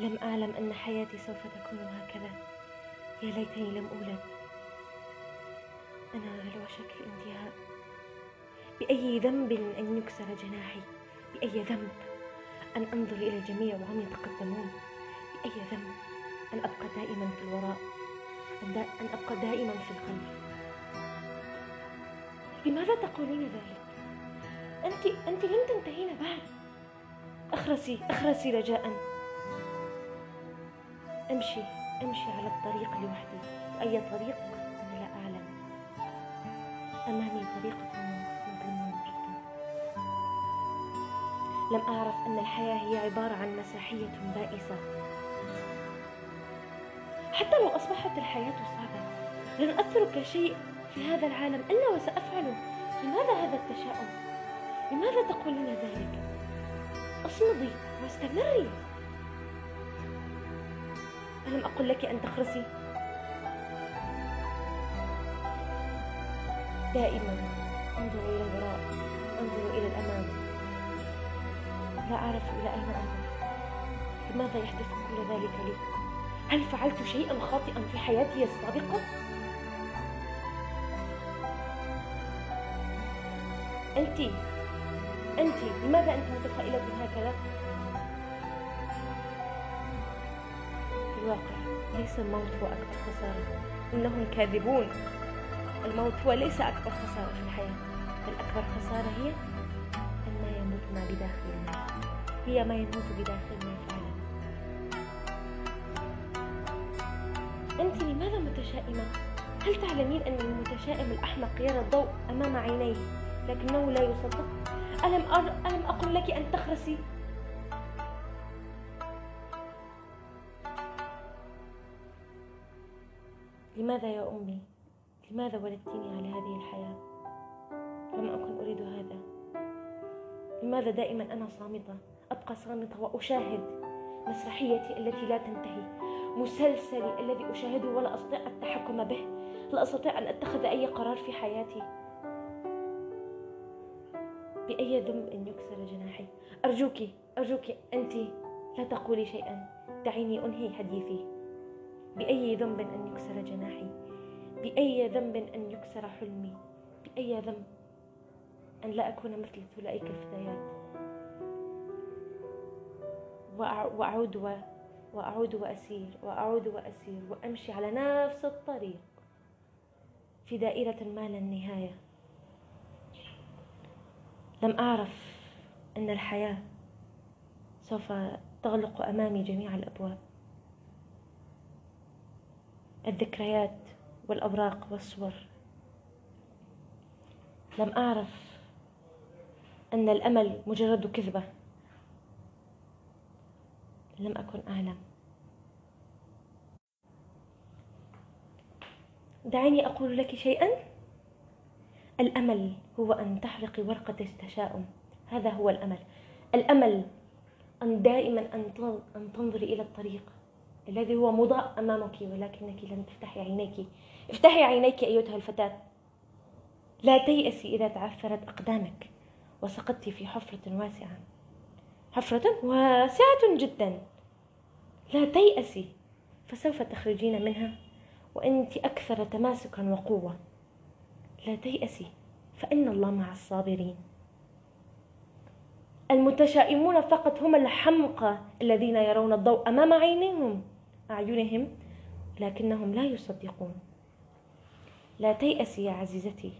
لم أعلم أن حياتي سوف تكون هكذا. يا ليتني لم أولد. أنا على وشك الانتهاء. بأي ذنب أن يكسر جناحي؟ بأي ذنب أن أنظر إلى الجميع وهم يتقدمون؟ بأي ذنب أن أبقى دائما في الوراء؟ أن, دا أن أبقى دائما في الخلف لماذا تقولين ذلك؟ أنت أنت لم تنتهين بعد. اخرسي أخرسي رجاء. امشي امشي على الطريق لوحدي. أي طريق؟ أنا لا أعلم. أمامي طريقة مظلمة جدا. لم أعرف أن الحياة هي عبارة عن مسرحية بائسة. حتى لو أصبحت الحياة صعبة لن أترك شيء في هذا العالم إلا وسأفعله لماذا هذا التشاؤم؟ لماذا تقولين ذلك؟ أصمدي واستمري. ألم أقل لك أن تخرسي؟ دائما أنظر إلى الوراء أنظر إلى الأمام لا أعرف إلى أين أنظر لماذا يحدث كل ذلك لي؟ هل فعلت شيئا خاطئا في حياتي السابقة؟ أنت أنت لماذا أنت متفائلة هكذا؟ الواقع ليس الموت هو أكبر خسارة. إنهم كاذبون. الموت هو ليس أكبر خسارة في الحياة. بل أكبر خسارة هي أن ما يموت ما بداخلنا هي ما يموت بداخلنا فعلا. أنت لماذا متشائمة؟ هل تعلمين أن المتشائم الأحمق يرى الضوء أمام عينيه لكنه لا يصدق؟ ألم, أر... ألم أقل لك أن تخرسي؟ لماذا يا أمي؟ لماذا ولدتني على هذه الحياة؟ لم أكن أريد هذا. لماذا دائما أنا صامتة؟ أبقى صامتة وأشاهد مسرحيتي التي لا تنتهي. مسلسلي الذي أشاهده ولا أستطيع التحكم به. لا أستطيع أن أتخذ أي قرار في حياتي. بأي ذنب أن يكسر جناحي؟ أرجوك أرجوك أنت لا تقولي شيئا. دعيني أنهي حديثي. بأي ذنب أن يكسر جناحي؟ بأي ذنب أن يكسر حلمي؟ بأي ذنب أن لا أكون مثل أولئك الفتيات وأعود و... وأعود وأسير وأعود وأسير وأمشي على نفس الطريق في دائرة ما لا النهاية. لم أعرف أن الحياة سوف تغلق أمامي جميع الأبواب. الذكريات والأوراق والصور. لم أعرف أن الأمل مجرد كذبة. لم أكن أعلم. دعيني أقول لك شيئا. الأمل هو أن تحرقي ورقة التشاؤم. هذا هو الأمل. الأمل أن دائما أن تنظري إلى الطريق. الذي هو مضاء أمامك ولكنك لن تفتحي عينيك. افتحي عينيك أيتها الفتاة. لا تيأسي إذا تعثرت أقدامك. وسقطت في حفرة واسعة. حفرة واسعة جدا. لا تيأسي فسوف تخرجين منها. وأنت أكثر تماسكا وقوة. لا تيأسي فإن الله مع الصابرين. المتشائمون فقط هم الحمقى الذين يرون الضوء أمام عينيهم أعينهم لكنهم لا يصدقون. لا تيأسي يا عزيزتي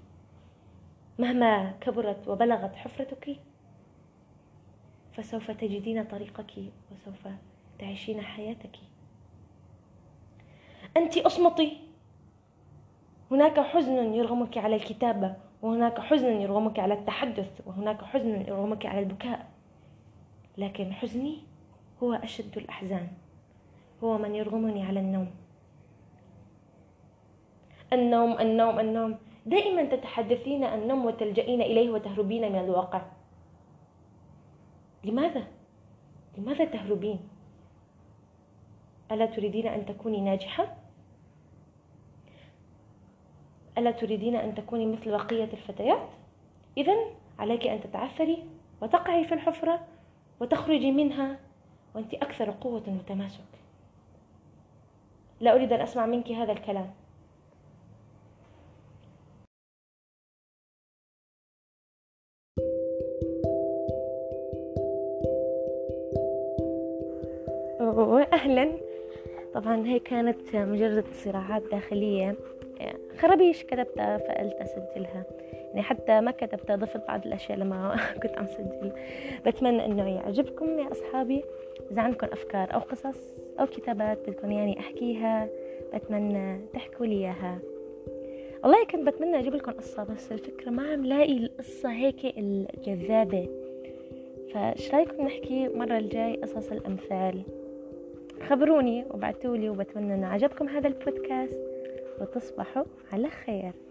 مهما كبرت وبلغت حفرتك فسوف تجدين طريقك وسوف تعيشين حياتك. أنت أصمتي. هناك حزن يرغمك على الكتابة. وهناك حزن يرغمك على التحدث وهناك حزن يرغمك على البكاء لكن حزني هو أشد الأحزان هو من يرغمني على النوم النوم النوم النوم دائما تتحدثين النوم وتلجئين إليه وتهربين من الواقع لماذا؟ لماذا تهربين؟ ألا تريدين أن تكوني ناجحة؟ ألا تريدين أن تكوني مثل بقية الفتيات؟ إذا عليك أن تتعثري وتقعي في الحفرة وتخرجي منها وأنت أكثر قوة وتماسك. لا أريد أن أسمع منك هذا الكلام. وأهلا طبعا هي كانت مجرد صراعات داخلية. خرابيش كتبتها فقلت أسجلها يعني حتى ما كتبتها ضفت بعض الأشياء لما كنت عم سجل. بتمنى إنه يعجبكم يا أصحابي. إذا عندكم أفكار أو قصص أو كتابات بدكم يعني أحكيها بتمنى تحكوا لي إياها. والله كنت بتمنى أجيب لكم قصة بس الفكرة ما عم لاقي القصة هيك الجذابة. فايش رأيكم نحكي مرة الجاي قصص الأمثال؟ خبروني وبعتولي وبتمنى أن عجبكم هذا البودكاست. وتصبحوا على خير.